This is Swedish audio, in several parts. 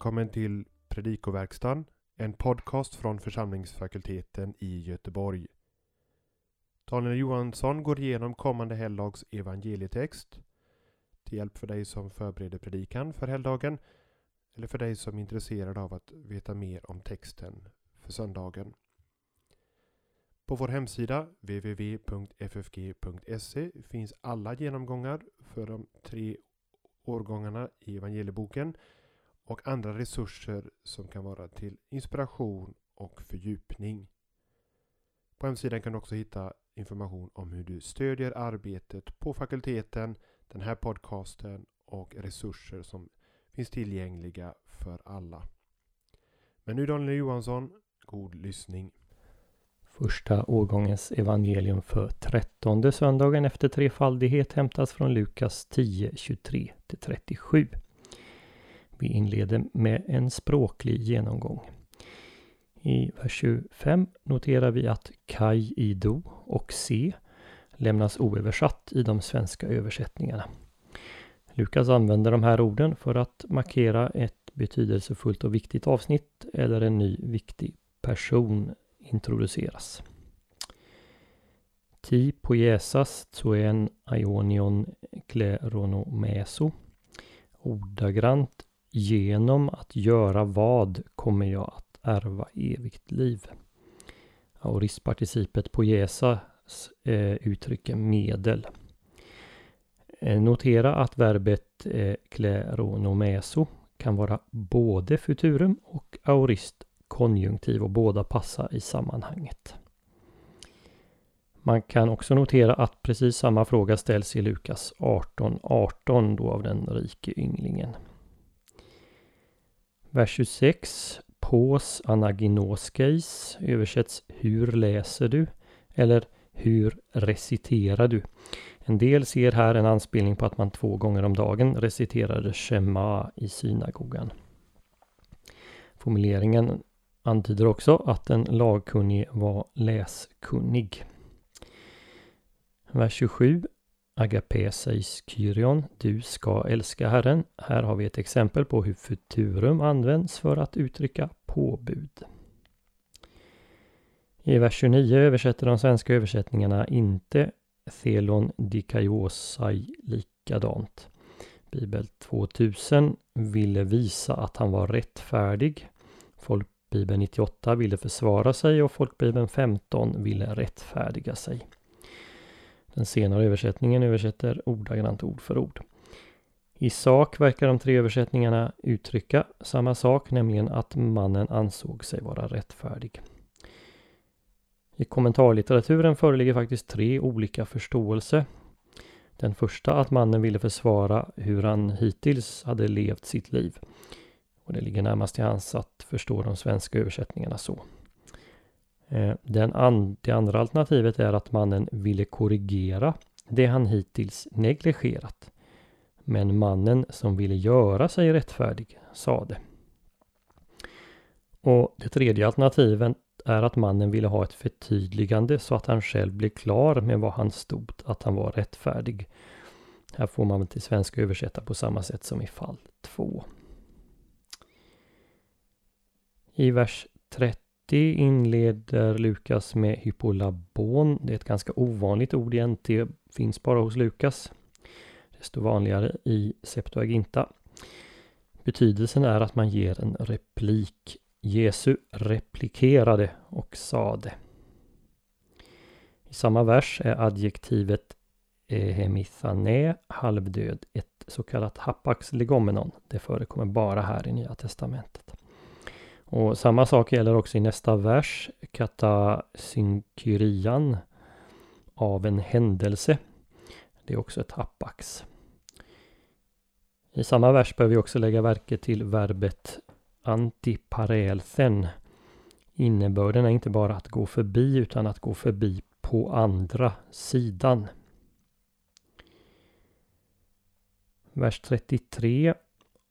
välkommen till Predikoverkstan, en podcast från församlingsfakulteten i Göteborg. Daniel Johansson går igenom kommande helgdags evangelietext till hjälp för dig som förbereder predikan för helgdagen eller för dig som är intresserad av att veta mer om texten för söndagen. På vår hemsida www.ffg.se finns alla genomgångar för de tre årgångarna i evangelieboken och andra resurser som kan vara till inspiration och fördjupning. På hemsidan kan du också hitta information om hur du stödjer arbetet på fakulteten, den här podcasten och resurser som finns tillgängliga för alla. Men nu Daniel Johansson, god lyssning. Första årgångens evangelium för trettonde söndagen efter trefaldighet hämtas från Lukas 10, 23-37. Vi inleder med en språklig genomgång. I vers 25 noterar vi att Kai Ido och se lämnas oöversatt i de svenska översättningarna. Lukas använder de här orden för att markera ett betydelsefullt och viktigt avsnitt eller en ny viktig person introduceras. Ti poiesas tsoen aionion kleronomeso. Ordagrant Genom att göra vad kommer jag att ärva evigt liv. Aoristparticipet Jesas eh, uttrycker medel. Eh, notera att verbet eh, kleronomeso kan vara både futurum och aorist konjunktiv och båda passar i sammanhanget. Man kan också notera att precis samma fråga ställs i Lukas 18.18 18, då av den rike ynglingen. Vers 26 Pås anaginoskais översätts Hur läser du? Eller Hur reciterar du? En del ser här en anspelning på att man två gånger om dagen reciterade Shema i synagogan. Formuleringen antyder också att den lagkunnige var läskunnig. Vers 27 Agape sägs Kyrion, du ska älska Herren. Här har vi ett exempel på hur futurum används för att uttrycka påbud. I vers 29 översätter de svenska översättningarna inte Thelon dikaiosai likadant. Bibel 2000 ville visa att han var rättfärdig. Folkbibeln 98 ville försvara sig och Folkbibeln 15 ville rättfärdiga sig. Den senare översättningen översätter ordagrant ord för ord. I sak verkar de tre översättningarna uttrycka samma sak, nämligen att mannen ansåg sig vara rättfärdig. I kommentarlitteraturen föreligger faktiskt tre olika förståelser. Den första att mannen ville försvara hur han hittills hade levt sitt liv. Och Det ligger närmast till hans att förstå de svenska översättningarna så. Eh, den an det andra alternativet är att mannen ville korrigera det han hittills negligerat. Men mannen som ville göra sig rättfärdig sade. Och det tredje alternativet är att mannen ville ha ett förtydligande så att han själv blev klar med vad han stod, att han var rättfärdig. Här får man väl till svenska översätta på samma sätt som i fall 2. I vers 30 det inleder Lukas med hypolabon. Det är ett ganska ovanligt ord i NT, finns bara hos Lukas. Desto vanligare i Septuaginta. Betydelsen är att man ger en replik. Jesu replikerade och sade. I samma vers är adjektivet hemithane, halvdöd, ett så kallat hapax legomenon. Det förekommer bara här i Nya Testamentet. Och samma sak gäller också i nästa vers, katasynkyrian, av en händelse. Det är också ett hapax. I samma vers behöver vi också lägga verke till verbet antiparelsen. Innebörden är inte bara att gå förbi utan att gå förbi på andra sidan. Vers 33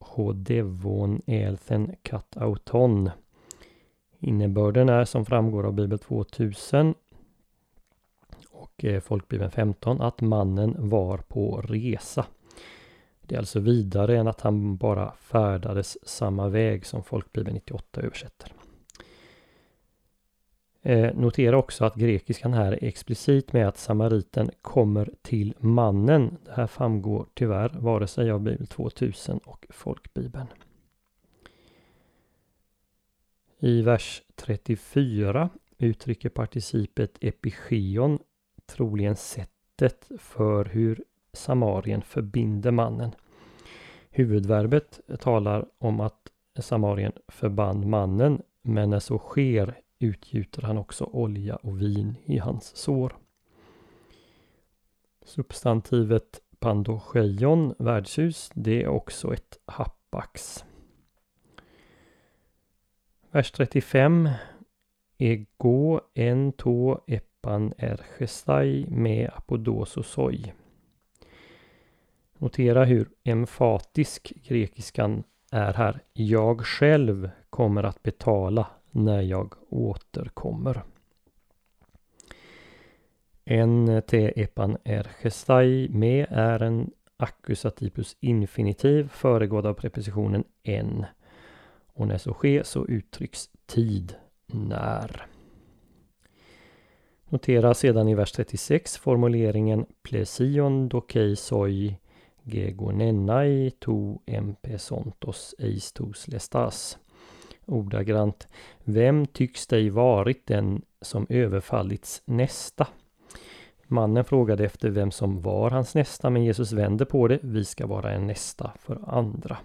Hodevon elthen kat. Innebörden är som framgår av Bibel 2000 och eh, Folkbibeln 15 att mannen var på resa. Det är alltså vidare än att han bara färdades samma väg som Folkbibeln 98 översätter. Eh, notera också att grekiskan här är explicit med att samariten kommer till mannen. Det här framgår tyvärr vare sig av Bibel 2000 och Folkbibeln. I vers 34 uttrycker participet epigeon troligen sättet för hur Samarien förbinder mannen. Huvudverbet talar om att Samarien förband mannen men när så sker utgjuter han också olja och vin i hans sår. Substantivet pandocheion, värdshus, det är också ett happax. Vers 35. Ego en to epan ergestai med apodososoi. Notera hur emfatisk grekiskan är här. Jag själv kommer att betala när jag återkommer. En te epan ergestai med är en accusativus plus infinitiv föregådd av prepositionen en. Och när så sker så uttrycks tid, när. Notera sedan i vers 36 formuleringen plesion dokei soi gegonenai to empesontos eistos lestas. Ordagrant. Vem tycks dig varit den som överfallits nästa? Mannen frågade efter vem som var hans nästa men Jesus vände på det. Vi ska vara en nästa för andra.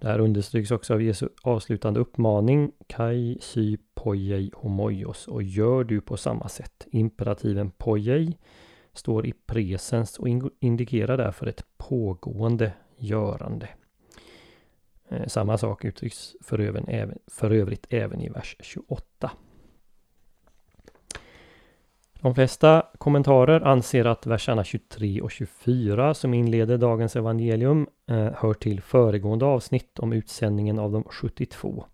Det här understryks också av Jesu avslutande uppmaning Kai sy pojei homoios och gör du på samma sätt. Imperativen pojei står i presens och indikerar därför ett pågående görande. Eh, samma sak uttrycks för, även, för övrigt även i vers 28. De flesta kommentarer anser att verserna 23 och 24 som inleder dagens evangelium eh, hör till föregående avsnitt om utsändningen av de 72.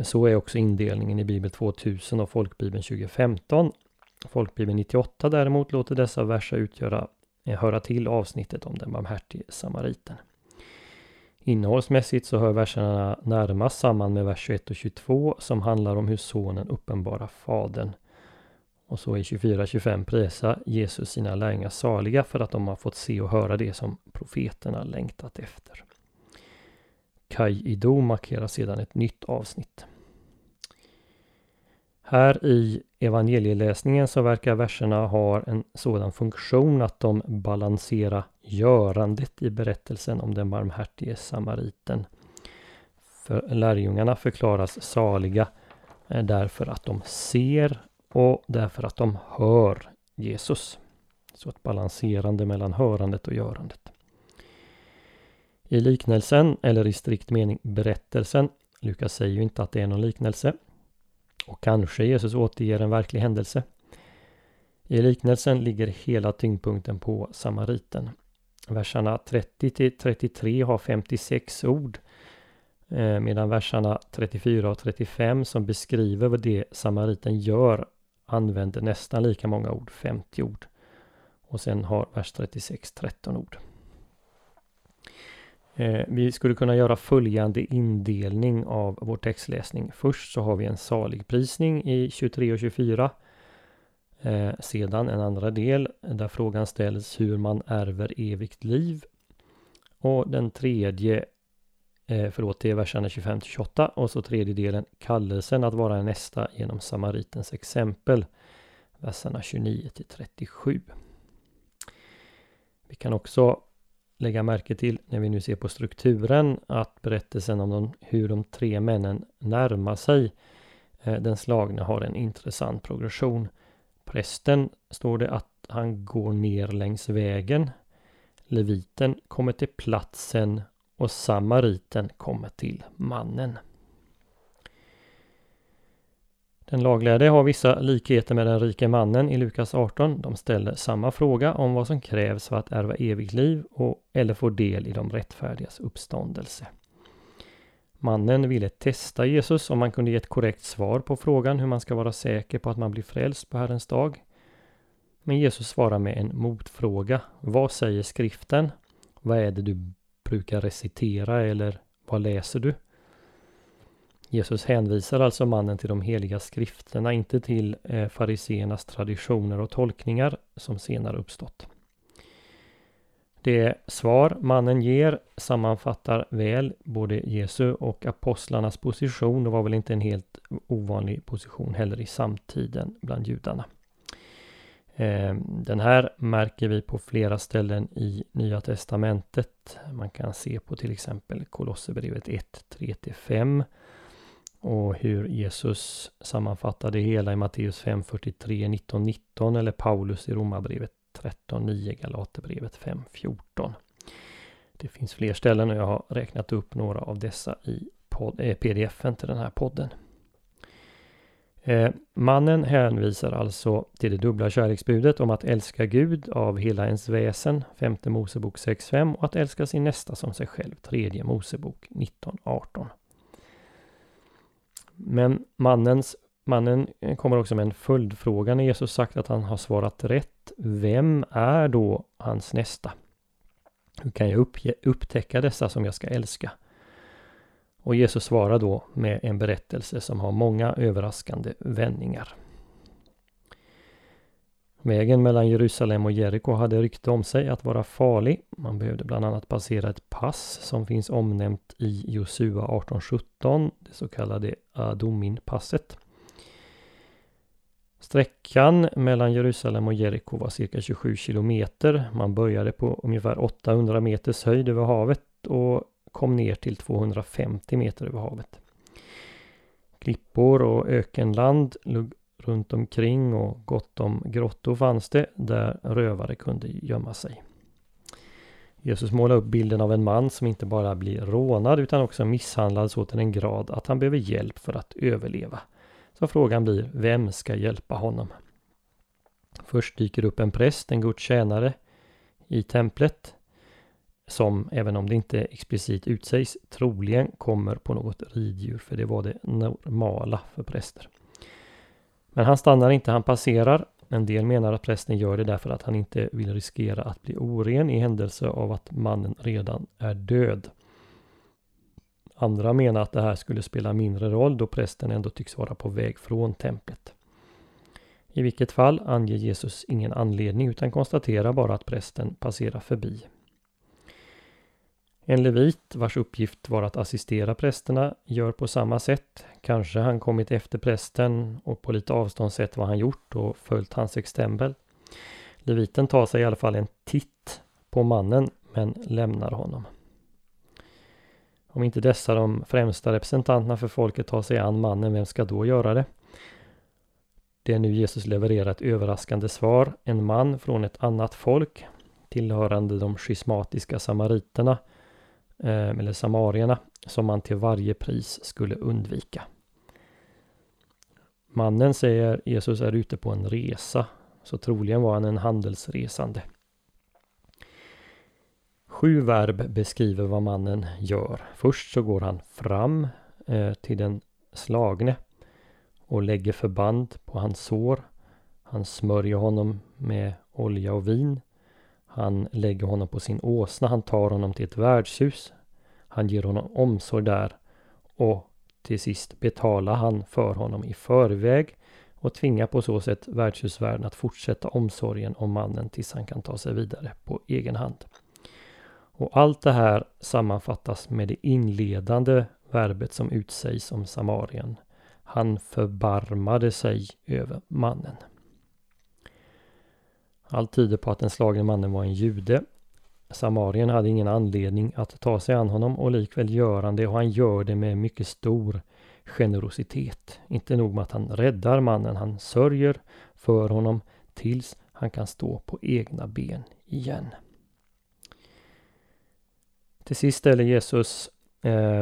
Så är också indelningen i Bibel 2000 och Folkbibeln 2015. Folkbibeln 98 däremot låter dessa verser utgöra, eh, höra till avsnittet om den barmhärtige samariten. Innehållsmässigt så hör verserna närmast samman med vers 21 och 22 som handlar om hur sonen uppenbarar fadern och så i 24-25 prisar Jesus sina lärjungar saliga för att de har fått se och höra det som profeterna längtat efter. Kaj Ido markerar sedan ett nytt avsnitt. Här i evangelieläsningen så verkar verserna ha en sådan funktion att de balanserar görandet i berättelsen om den barmhärtige samariten. För lärjungarna förklaras saliga eh, därför att de ser och därför att de hör Jesus. Så ett balanserande mellan hörandet och görandet. I liknelsen, eller i strikt mening berättelsen, Lukas säger ju inte att det är någon liknelse. Och kanske Jesus återger en verklig händelse. I liknelsen ligger hela tyngdpunkten på samariten. Verserna 30 till 33 har 56 ord eh, medan verserna 34 och 35 som beskriver vad det samariten gör använder nästan lika många ord, 50 ord. Och sen har vers 36 13 ord. Eh, vi skulle kunna göra följande indelning av vår textläsning. Först så har vi en saligprisning i 23 och 24. Eh, sedan en andra del där frågan ställs hur man ärver evigt liv. Och den tredje eh, förlåt, det är verserna 25 till 28 och så tredje delen kallelsen att vara nästa genom samaritens exempel. Verserna 29 till 37. Vi kan också lägga märke till när vi nu ser på strukturen att berättelsen om de, hur de tre männen närmar sig eh, den slagna har en intressant progression. Prästen står det att han går ner längs vägen. Leviten kommer till platsen och samariten kommer till mannen. Den laglärde har vissa likheter med den rike mannen i Lukas 18. De ställer samma fråga om vad som krävs för att ärva evigt liv och, eller få del i de rättfärdigas uppståndelse. Mannen ville testa Jesus om han kunde ge ett korrekt svar på frågan hur man ska vara säker på att man blir frälst på Herrens dag. Men Jesus svarar med en motfråga. Vad säger skriften? vad är det du brukar recitera eller vad läser du? Jesus hänvisar alltså mannen till de heliga skrifterna, inte till eh, fariseernas traditioner och tolkningar som senare uppstått. Det svar mannen ger sammanfattar väl både Jesu och apostlarnas position och var väl inte en helt ovanlig position heller i samtiden bland judarna. Eh, den här märker vi på flera ställen i Nya Testamentet. Man kan se på till exempel Kolosserbrevet 1, 3-5 och hur Jesus sammanfattar det hela i Matteus 5, 43, 19, 19 eller Paulus i Romarbrevet 13, 9, Galaterbrevet 5, 14. Det finns fler ställen och jag har räknat upp några av dessa i eh, pdf-en till den här podden. Eh, mannen hänvisar alltså till det dubbla kärleksbudet om att älska Gud av hela ens väsen, femte Mosebok 6.5 och att älska sin nästa som sig själv, tredje Mosebok 19.18. Men mannens, mannen eh, kommer också med en följdfråga när Jesus sagt att han har svarat rätt. Vem är då hans nästa? Hur kan jag uppge, upptäcka dessa som jag ska älska? Och Jesus svarar då med en berättelse som har många överraskande vändningar. Vägen mellan Jerusalem och Jeriko hade rykte om sig att vara farlig. Man behövde bland annat passera ett pass som finns omnämnt i Josua 1817, det så kallade Adominpasset. Sträckan mellan Jerusalem och Jeriko var cirka 27 kilometer. Man började på ungefär 800 meters höjd över havet och kom ner till 250 meter över havet. Klippor och ökenland runt omkring och gott om grottor fanns det där rövare kunde gömma sig. Jesus målar upp bilden av en man som inte bara blir rånad utan också misshandlad så till en grad att han behöver hjälp för att överleva. Så frågan blir, vem ska hjälpa honom? Först dyker upp en präst, en Guds tjänare i templet som, även om det inte explicit utsägs, troligen kommer på något riddjur, för det var det normala för präster. Men han stannar inte, han passerar. En del menar att prästen gör det därför att han inte vill riskera att bli oren i händelse av att mannen redan är död. Andra menar att det här skulle spela mindre roll då prästen ändå tycks vara på väg från templet. I vilket fall anger Jesus ingen anledning utan konstaterar bara att prästen passerar förbi. En levit vars uppgift var att assistera prästerna gör på samma sätt. Kanske han kommit efter prästen och på lite avstånd sett vad han gjort och följt hans exempel. Leviten tar sig i alla fall en titt på mannen men lämnar honom. Om inte dessa de främsta representanterna för folket tar sig an mannen, vem ska då göra det? Det är nu Jesus levererar ett överraskande svar. En man från ett annat folk, tillhörande de schismatiska samariterna, Eh, eller samarierna, som man till varje pris skulle undvika. Mannen säger Jesus är ute på en resa, så troligen var han en handelsresande. Sju verb beskriver vad mannen gör. Först så går han fram eh, till den slagne och lägger förband på hans sår. Han smörjer honom med olja och vin. Han lägger honom på sin åsna, han tar honom till ett värdshus. Han ger honom omsorg där och till sist betalar han för honom i förväg och tvingar på så sätt värdshusvärden att fortsätta omsorgen om mannen tills han kan ta sig vidare på egen hand. Och allt det här sammanfattas med det inledande verbet som utsägs om Samarien. Han förbarmade sig över mannen. Allt tyder på att den slagne mannen var en jude. Samarien hade ingen anledning att ta sig an honom och likväl gör han det och han gör det med mycket stor generositet. Inte nog med att han räddar mannen, han sörjer för honom tills han kan stå på egna ben igen. Till sist ställer Jesus eh,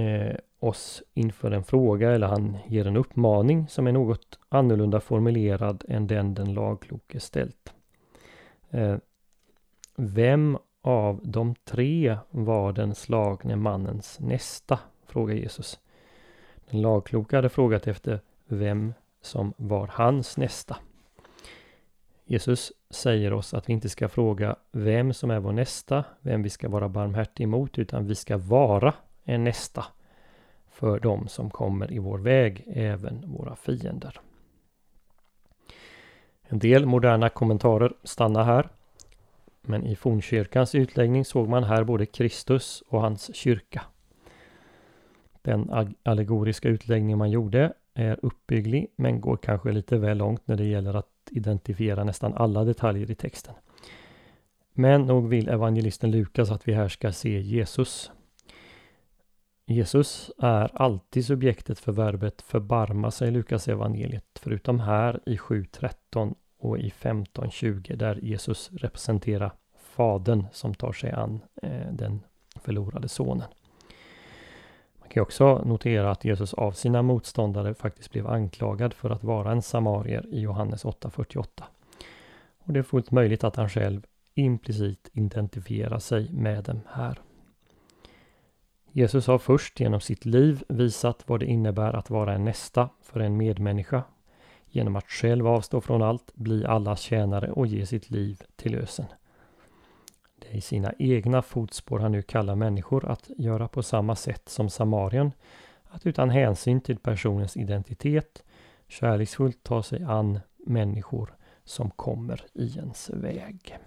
eh, oss inför en fråga eller han ger en uppmaning som är något annorlunda formulerad än den den lagkloke ställt. Eh, vem av de tre var den slagne mannens nästa? frågar Jesus. Den lagkloke hade frågat efter vem som var hans nästa. Jesus säger oss att vi inte ska fråga vem som är vår nästa, vem vi ska vara barmhärtig mot, utan vi ska vara en nästa för dem som kommer i vår väg, även våra fiender. En del moderna kommentarer stannar här. Men i fornkyrkans utläggning såg man här både Kristus och hans kyrka. Den allegoriska utläggning man gjorde är uppbygglig men går kanske lite väl långt när det gäller att identifiera nästan alla detaljer i texten. Men nog vill evangelisten Lukas att vi här ska se Jesus. Jesus är alltid subjektet för verbet förbarma sig i Lukas evangeliet förutom här i 7.13 och i 15.20 där Jesus representerar Fadern som tar sig an eh, den förlorade sonen. Man kan också notera att Jesus av sina motståndare faktiskt blev anklagad för att vara en samarier i Johannes 8.48. Och det är fullt möjligt att han själv implicit identifierar sig med dem här. Jesus har först genom sitt liv visat vad det innebär att vara en nästa för en medmänniska genom att själv avstå från allt, bli allas tjänare och ge sitt liv till lösen. Det är i sina egna fotspår han nu kallar människor att göra på samma sätt som Samarien, att utan hänsyn till personens identitet kärleksfullt ta sig an människor som kommer i ens väg.